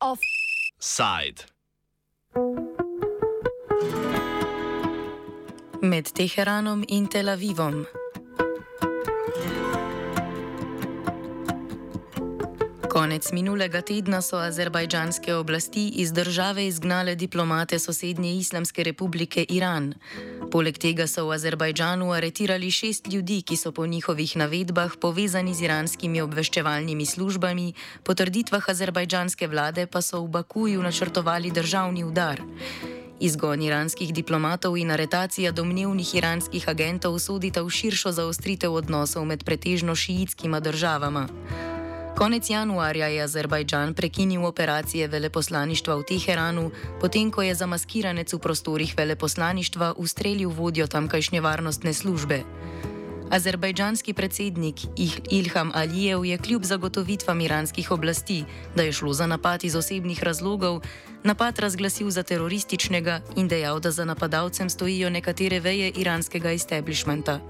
Offside. Med Teheranom in Tel Avivom. Konec minulega tedna so azerbajdžanske oblasti iz države izgnale diplomate sosednje Islamske republike Iran. Poleg tega so v Azerbajdžanu aretirali šest ljudi, ki so po njihovih navedbah povezani z iranskimi obveščevalnimi službami, po trditvah azerbajdžanske vlade pa so v Bakuju načrtovali državni udar. Izgon iranskih diplomatov in aretacija domnevnih iranskih agentov sodita v širšo zaostritev odnosov med pretežno šiitskima državama. Konec januarja je Azerbajdžan prekinil operacije veleposlaništva v Teheranu, potem ko je zamaskiranec v prostorih veleposlaništva ustrelil vodjo tamkajšnje varnostne službe. Azerbajdžanski predsednik Ilham Alijev je kljub zagotovitvam iranskih oblasti, da je šlo za napad iz osebnih razlogov, napad razglasil za terorističnega in dejal, da za napadalcem stojijo nekatere veje iranskega establishmenta.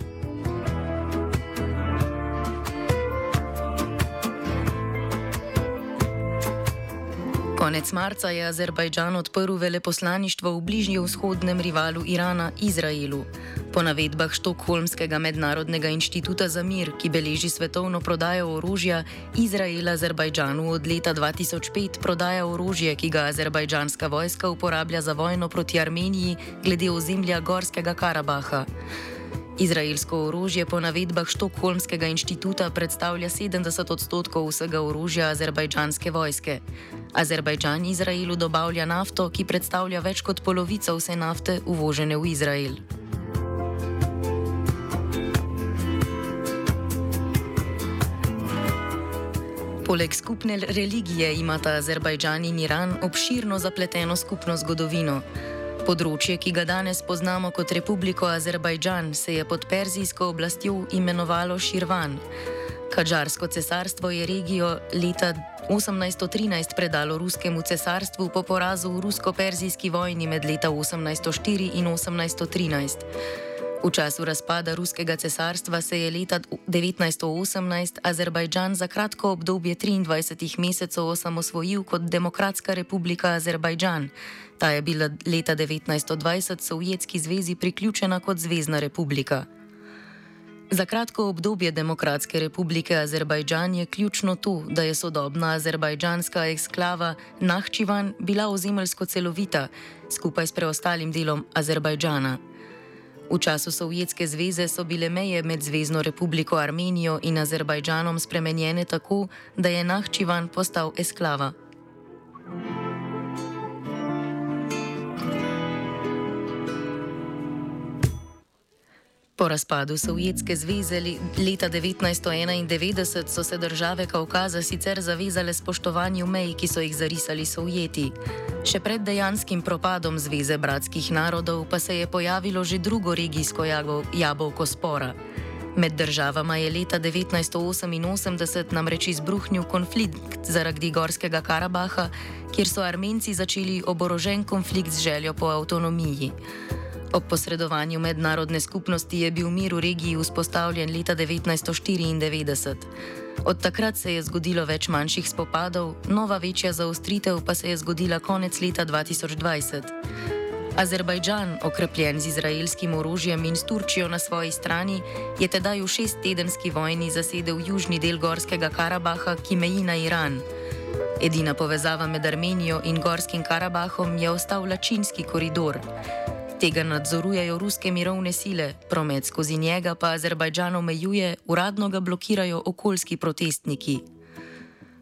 Konec marca je Azerbajdžan odprl veleposlaništvo v bližnjem vzhodnem rivalu Irana, Izraelu. Po navedbah Štokholmskega mednarodnega inštituta za mir, ki beleži svetovno prodajo orožja, Izrael Azerbajdžanu od leta 2005 prodaja orožje, ki ga azerbajdžanska vojska uporablja za vojno proti Armeniji glede ozemlja Gorskega Karabaha. Izraelsko orožje po navedbah Štokholmskega inštituta predstavlja 70 odstotkov vsega orožja azerbajdžanske vojske. Azerbajdžan Izraelu dobavlja nafto, ki predstavlja več kot polovico vse nafte uvožene v Izrael. Poleg skupne religije imata Azerbajdžan in Iran obširno zapleteno skupno zgodovino. Področje, ki ga danes poznamo kot Republiko Azerbajdžan, se je pod perzijsko oblastjo imenovalo Širvan. Kadžarsko cesarstvo je regijo leta 1813 predalo ruskemu cesarstvu po porazu v rusko-perzijski vojni med leta 1804 in 1813. V času razpada ruskega cesarstva se je leta 1918 Azerbajdžan za kratko obdobje 23 mesecev osamosvojil kot Demokratska republika Azerbajdžan. Ta je bila leta 1920 Sovjetski zvezi priključena kot Zvezdna republika. Za kratko obdobje Demokratske republike Azerbajdžan je ključno to, da je sodobna azerbajdžanska eksklava Nahčivan bila ozemeljsko celovita, skupaj s preostalim delom Azerbajdžana. V času Sovjetske zveze so bile meje med Zvezdno republiko Armenijo in Azerbajdžanom spremenjene tako, da je Nahčivan postal eksklava. Po razpadu Sovjetske zveze leta 1991 so se države Kaukaza sicer zavezale spoštovanju mej, ki so jih zarisali Sovjeti. Še pred dejanskim propadom Zveze bratskih narodov pa se je pojavilo že drugo regijsko jabolko spora. Med državama je leta 1988 namreč izbruhnil konflikt zaradi Gorskega Karabaha, kjer so Armenci začeli oborožen konflikt z željo po avtonomiji. Ob posredovanju mednarodne skupnosti je bil mir v regiji vzpostavljen leta 1994. Od takrat se je zgodilo več manjših spopadov, nova večja zaostritev pa se je zgodila konec leta 2020. Azerbajdžan, okrepljen z izraelskim orožjem in s Turčijo na svoji strani, je tedaj v šesttedenski vojni zasedel južni del Gorskega Karabaha, ki meji na Iran. Edina povezava med Armenijo in Gorskim Karabahom je ostal Lačinski koridor. Tega nadzorujejo ruske mirovne sile, promet skozi njega pa Azerbajdžan omejuje, uradno ga blokirajo okoljski protestniki.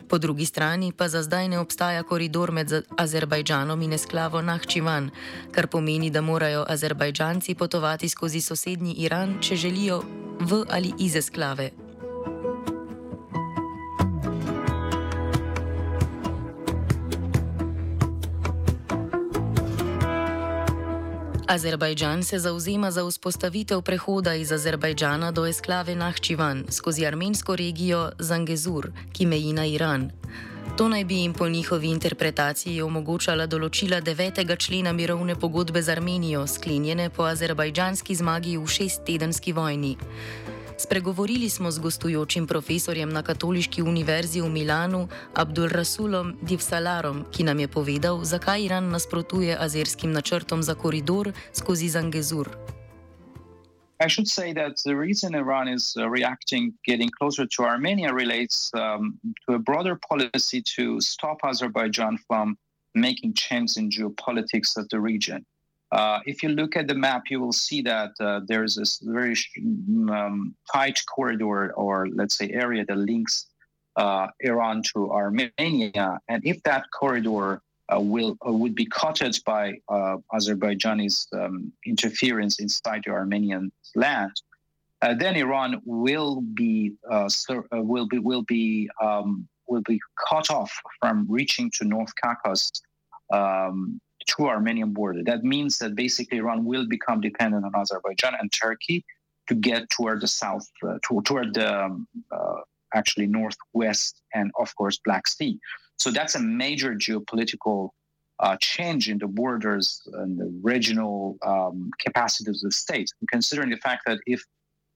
Po drugi strani pa za zdaj ne obstaja koridor med Azerbajdžanom in esklavo Nahčivan, kar pomeni, da morajo Azerbajdžanci potovati skozi sosednji Iran, če želijo v ali iz esklave. Azerbajdžan se zauzema za vzpostavitev prehoda iz Azerbajdžana do esklave Nahčivan skozi armensko regijo Zangezur, ki meji na Iran. To naj bi jim po njihovi interpretaciji omogočala določila 9. člena mirovne pogodbe z Armenijo, sklenjene po azerbajdžanski zmagi v šesttedenski vojni. Spregovorili smo z gostujočim profesorjem na Katoliški univerzi v Milanu, Abdul Rasulom Divsalarom, ki nam je povedal, zakaj Iran nasprotuje azerskim načrtom za koridor skozi Zangezur. I should say that the reason Iran is uh, reacting, getting closer to Armenia, relates um, to a broader policy to stop Azerbaijan from making changes in geopolitics of the region. Uh, if you look at the map, you will see that uh, there's this very um, tight corridor, or let's say area that links uh, Iran to Armenia. And if that corridor uh, will uh, would be cut by uh, Azerbaijani's um, interference inside the Armenian land, then Iran will be will be will be um, will be cut off from reaching to North Caucasus um, to Armenian border. That means that basically Iran will become dependent on Azerbaijan and Turkey to get toward the south, uh, to, toward the um, uh, actually northwest and of course Black Sea. So that's a major geopolitical uh, change in the borders and the regional um, capacities of the state. Considering the fact that if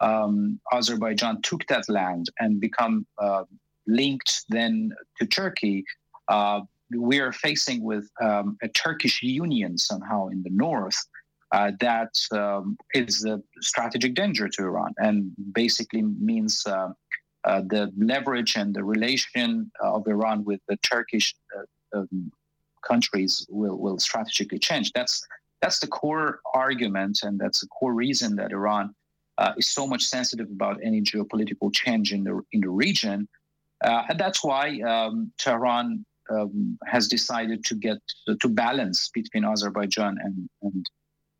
um, Azerbaijan took that land and become uh, linked then to Turkey, uh, we are facing with um, a Turkish union somehow in the north uh, that um, is a strategic danger to Iran and basically means uh, uh, the leverage and the relation of Iran with the Turkish uh, um, countries will, will strategically change. That's that's the core argument, and that's the core reason that Iran uh, is so much sensitive about any geopolitical change in the in the region. Uh, and that's why um, Tehran um, has decided to get to balance between Azerbaijan and, and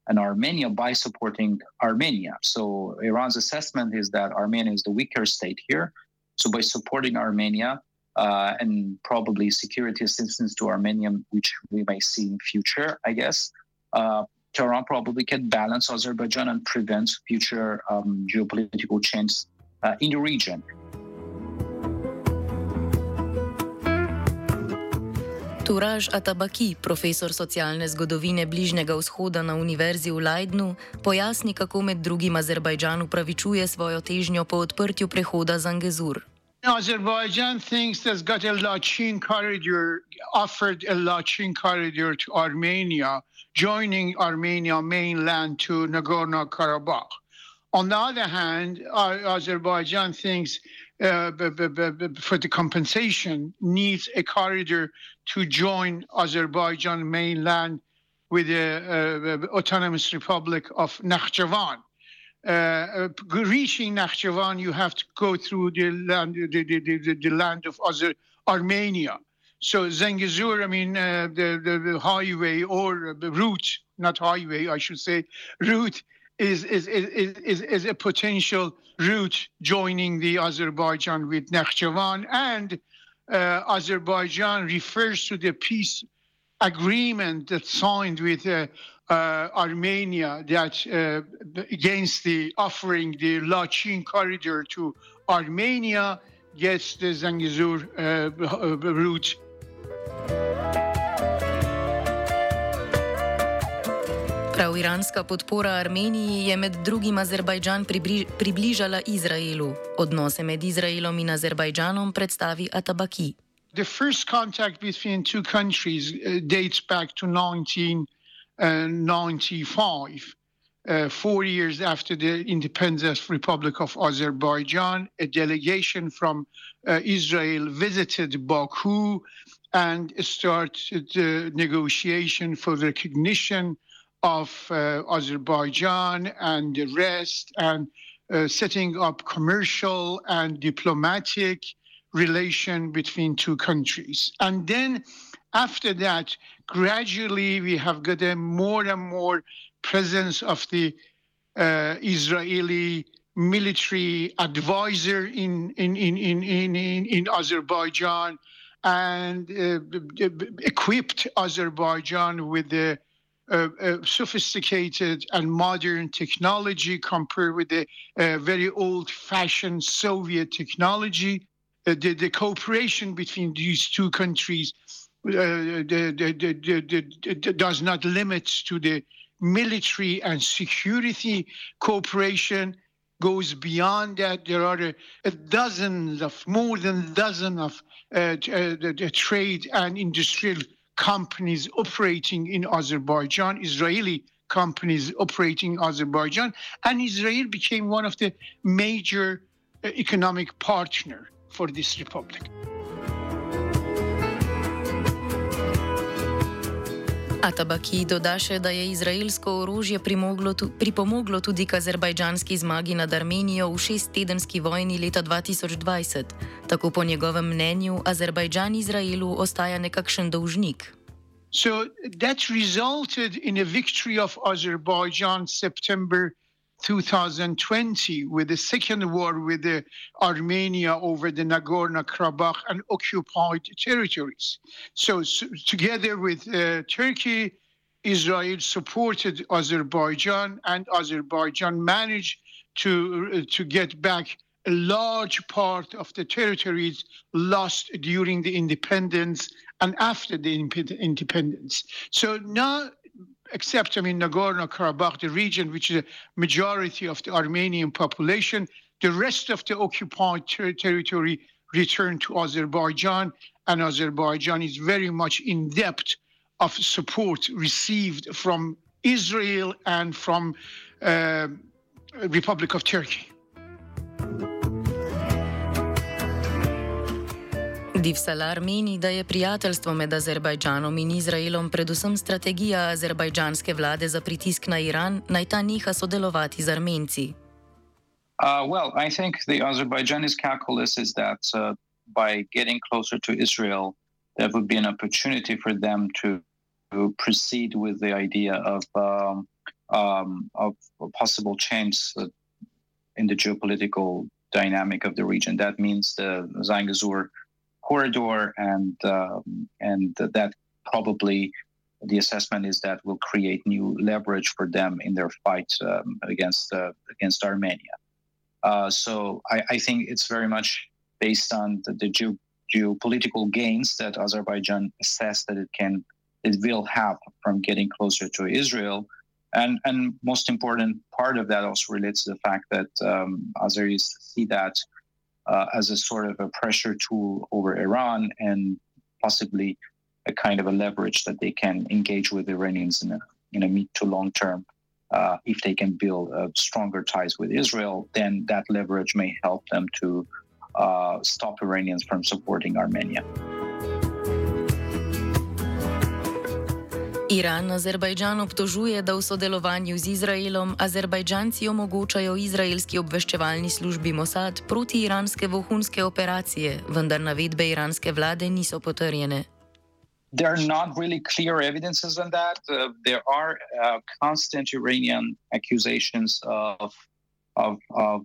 and Armenia by supporting Armenia. So Iran's assessment is that Armenia is the weaker state here. So by supporting Armenia uh, and probably security assistance to Armenia, which we may see in future, I guess, uh, Tehran probably can balance Azerbaijan and prevent future um, geopolitical change uh, in the region. Turaž Atabaki, profesor socialne zgodovine Bližnjega vzhoda na Univerzi v Leidnu, pojasni, kako med drugim Azerbajdžan upravičuje svojo težnjo po odprtju prehoda Zangezur. Azerbaijan thinks it's got a Lachin corridor, offered a Lachin corridor to Armenia, joining Armenia mainland to Nagorno-Karabakh. On the other hand, Azerbaijan thinks uh, for the compensation needs a corridor to join Azerbaijan mainland with the uh, autonomous republic of Nakhchivan. Uh, uh, reaching Nakhchivan, you have to go through the land, the, the, the, the land of Azer- Armenia. So Zengezur, I mean, uh, the, the, the highway or the route, not highway, I should say, route is, is, is, is, is a potential route joining the Azerbaijan with Nakhchivan. And uh, Azerbaijan refers to the peace agreement that signed with uh, uh, Armenia that uh, against the offering the Lachin corridor to Armenia gets the Zangezur uh, route Prav iranska podpora Armeniji je med drugim Azerbajdžan približala Izraelu. Odnose med Izraelom in Azerbajdžanom predstavi Atabaki. The first contact between two countries uh, dates back to 1995. Uh, four years after the independence Republic of Azerbaijan, a delegation from uh, Israel visited Baku and started the negotiation for recognition of uh, Azerbaijan and the rest, and uh, setting up commercial and diplomatic relation between two countries. And then after that, gradually we have got a more and more presence of the uh, Israeli military advisor in in in in in, in Azerbaijan and uh, equipped Azerbaijan with the uh, uh, sophisticated and modern technology compared with the uh, very old fashioned Soviet technology. uh, the, the cooperation between these two countries uh, the, does not limit to the military and security cooperation goes beyond that. There are a, a dozens of, more than dozen of uh, uh, the, trade and industrial companies operating in Azerbaijan, Israeli companies operating in Azerbaijan, and Israel became one of the major uh, economic partner for this republic. Atabaki doda še, da je izraelsko orožje pripomoglo tudi k azerbajdžanski zmagi nad Armenijo v šesttedenski vojni leta 2020. Tako po njegovem mnenju Azerbajdžan Izraelu ostaja nekakšen dolžnik. So that resulted in a victory of Azerbaijan September 2020 with the second war with the Armenia over the Nagorno-Karabakh and occupied territories. So, so together with uh, Turkey, Israel supported Azerbaijan, and Azerbaijan managed to uh, to get back a large part of the territories lost during the independence and after the independence. So now except, I mean, Nagorno-Karabakh, the region which is a majority of the Armenian population, the rest of the occupied ter territory returned to Azerbaijan, and Azerbaijan is very much in depth of support received from Israel and from uh, Republic of Turkey. Divsalar meni, da je prijateljstvo med Azerbajdžanom in Izraelom predvsem strategija azerbajdžanske vlade za pritisk na Iran, naj ta neha sodelovati z Armenci. Uh, well, I think the Azerbaijani calculus is that uh, by getting closer to Israel, there would be an opportunity for them to, to proceed with the idea of, um, um, of possible change in the geopolitical dynamic of the region. That means the Zangezur corridor, and um, and that probably the assessment is that will create new leverage for them in their fight um, against uh, against Armenia. Uh, so I, I, think it's very much based on the, the geo- geopolitical gains that Azerbaijan assess that it can it will have from getting closer to Israel. And, and most important part of that also relates to the fact that um, Azeris see that uh, as a sort of a pressure tool over Iran and possibly a kind of a leverage that they can engage with Iranians in a, in a mid to long term. Uh, if they can build uh, stronger ties with Israel, then that leverage may help them to uh, stop Iranians from supporting Armenia. Iran Azerbajdžan obtožuje, da v sodelovanju z Izraelom Azerbajdžanci omogočajo izraelski obveščevalni službi Mossad proti-iranske vohunske operacije, vendar navedbe iranske vlade niso potrjene. There are not really clear evidences on that. Uh, there are uh, constant Iranian accusations of, of, of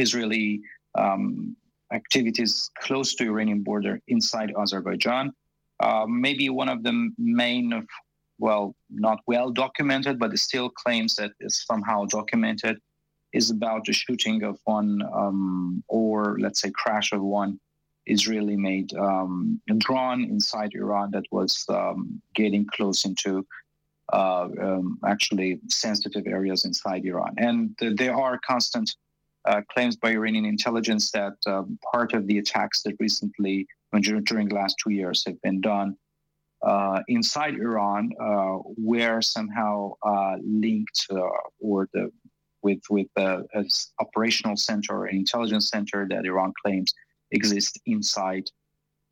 Israeli um, activities close to Iranian border inside Azerbaijan. Uh, maybe one of the main well, not well documented, but it still claims that it's somehow documented, is about the shooting of one, um, or let's say, crash of one Israeli made um, drone inside Iran that was um, getting close into uh, um, actually sensitive areas inside Iran. And th- there are constant uh, claims by Iranian intelligence that um, part of the attacks that recently, during the last two years, have been done uh, inside Iran uh, were somehow uh, linked uh, or the with with the operational center or intelligence center that Iran claims exists inside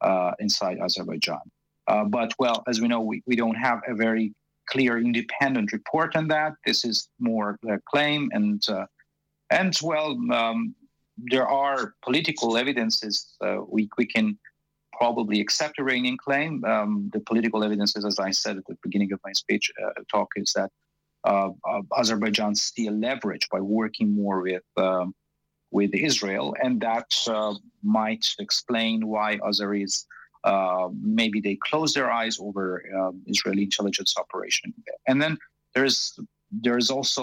uh, inside Azerbaijan. Uh, but well, as we know, we, we don't have a very clear independent report on that. This is more a claim and and well. Um, there are political evidences we, we can probably accept Iranian claim. Um, the political evidences, as I said at the beginning of my speech uh, talk, is that uh, uh, Azerbaijan still leverage by working more with um, with Israel, and that uh, might explain why Azeris uh, maybe they close their eyes over um, Israeli intelligence operation. And then there's there is also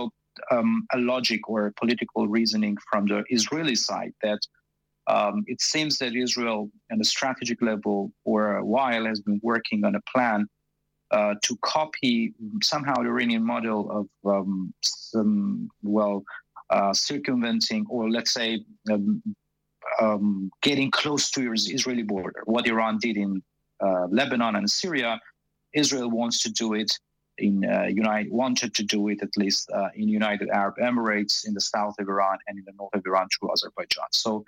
um, a logic or a political reasoning from the Israeli side that um, it seems that Israel, on a strategic level, for a while, has been working on a plan uh, to copy somehow the Iranian model of um, some, well, uh, circumventing or let's say um, um, getting close to Israeli border. What Iran did in uh, Lebanon and Syria, Israel wants to do it in uh, United wanted to do it at least uh, in United Arab Emirates in the south of Iran and in the north of Iran through Azerbaijan. So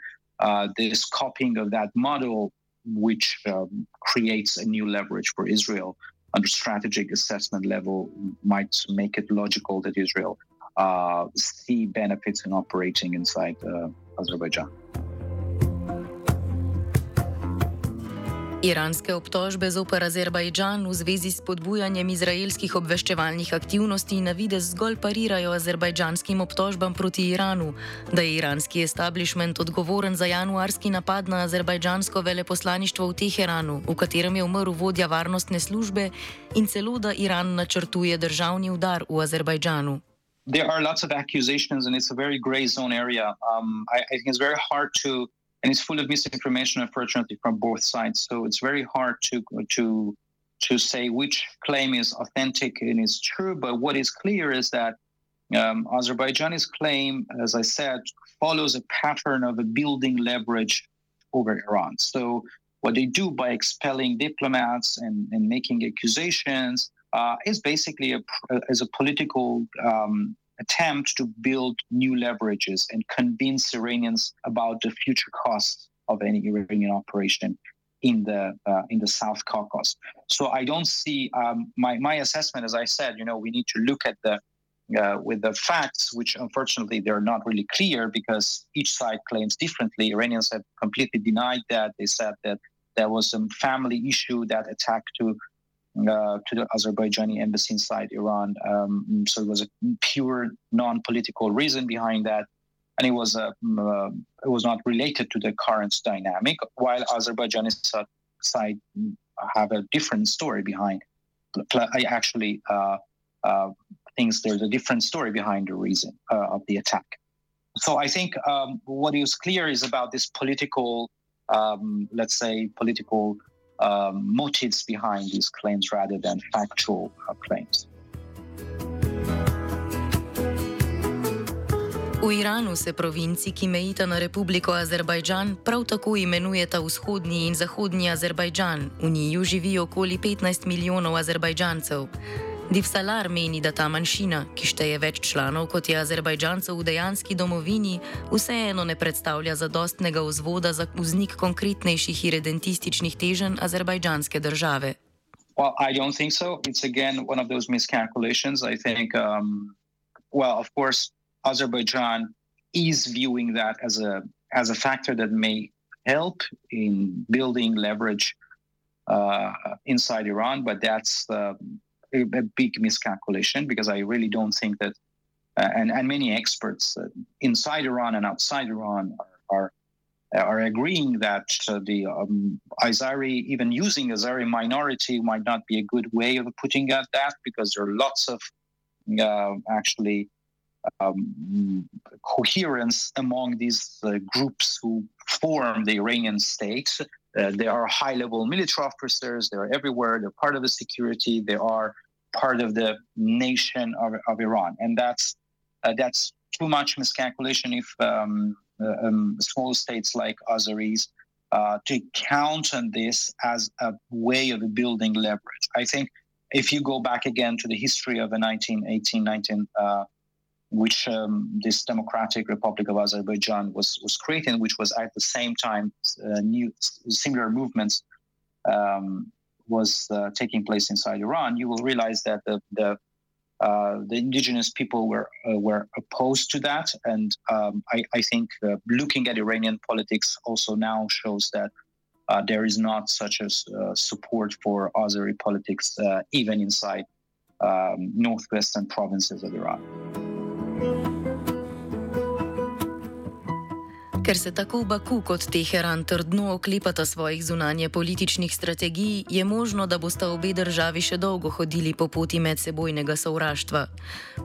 this copying of that model, which um, creates a new leverage for Israel under strategic assessment level, might make it logical that Israel uh, see benefits in operating inside uh, Azerbaijan. Iranske obtožbe zoper Azerbajdžan v zvezi s podbujanjem izraelskih obveščevalnih aktivnosti na videz zgolj parirajo azerbajdžanskim obtožbam proti Iranu, da je iranski establishment odgovoren za januarski napad na azerbajdžansko veleposlaništvo v Teheranu, v katerem je umrl vodja varnostne službe in celo da Iran načrtuje državni udar v Azerbajdžanu. There are lots of accusations, and it's a very gray zone area. Um, I, I think it's very hard to and it's full of misinformation, unfortunately, from both sides. So it's very hard to to to say which claim is authentic and is true. But what is clear is that um, Azerbaijan's claim, as I said, follows a pattern of a building leverage over Iran. So what they do by expelling diplomats and, and making accusations uh, is basically a, as a political um, attempt to build new leverages and convince Iranians about the future costs of any Iranian operation in the uh, in the South Caucasus. So I don't see um, my my assessment, as I said. You know, we need to look at the uh, with the facts, which unfortunately they're not really clear because each side claims differently. Iranians have completely denied that. They said that there was some family issue that attacked to uh, to the Azerbaijani embassy inside Iran. Um, so it was a pure non-political reason behind that, and it was uh, uh, it was not related to the current dynamic. While Azerbaijani side have a different story behind. I actually uh, uh, thinks there's a different story behind the reason uh, of the attack. So I think um, what is clear is about this political, um, let's say, political um, motives behind these claims rather than factual uh, claims. V Iranu se provinci, ki mejita na Republiko Azerbajdžan, prav tako imenujeta Vzhodni in Zahodni Azerbajdžan. V njiju živi okoli 15 milijonov Azerbajdžancev. Divsalar meni, da ta manjšina, ki šteje več članov kot je Azerbajdžancev v dejanski domovini, vseeno ne predstavlja zadostnega vzvoda za vznik konkretnejših irredentističnih teženj azerbajdžanske države. Well, I don't think so. It's again one of those miscalculations. I think, um, well, of course, Azerbaijan is viewing that as a as a factor that may help in building leverage uh, inside Iran, but that's uh, a, a big miscalculation because I really don't think that, uh, and and many experts uh, inside Iran and outside Iran are are, are agreeing that uh, the um, Azari, even using Azari minority, might not be a good way of putting at that because there are lots of uh, actually um, coherence among these uh, groups who form the Iranian state. Uh, they are high level military officers. They're everywhere. They're part of the security. They are part of the nation of, of Iran. And that's, uh, that's too much miscalculation if um, uh, um, small states like Azeris uh, to count on this as a way of building leverage. I think if you go back again to the history of the 1918, 19, uh, which um, this Democratic Republic of Azerbaijan was was creating, which was at the same time uh, new similar movements um, was uh, taking place inside Iran, you will realize that the the, uh, the indigenous people were uh, were opposed to that, and um, I, I, think uh, looking at Iranian politics also now shows that. Uh, there is not such a support for Azeri politics, even inside um, northwestern provinces of Iran. Ker se tako Baku kot Teheran trdno oklepata svojih zunanje političnih strategij, je možno, da bosta obe državi še dolgo hodili po poti medsebojnega sovraštva.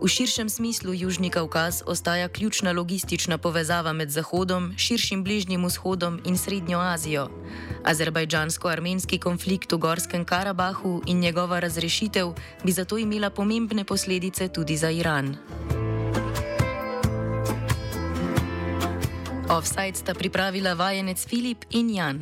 V širšem smislu Južni Kaukaz ostaja ključna logistična povezava med Zahodom, širšim Bližnjim vzhodom in Srednjo Azijo. Azerbajdžansko-armenski konflikt v Gorskem Karabahu in njegova razrešitev bi zato imela pomembne posledice tudi za Iran. Offside sta pripravila vajenec Filip in Jan.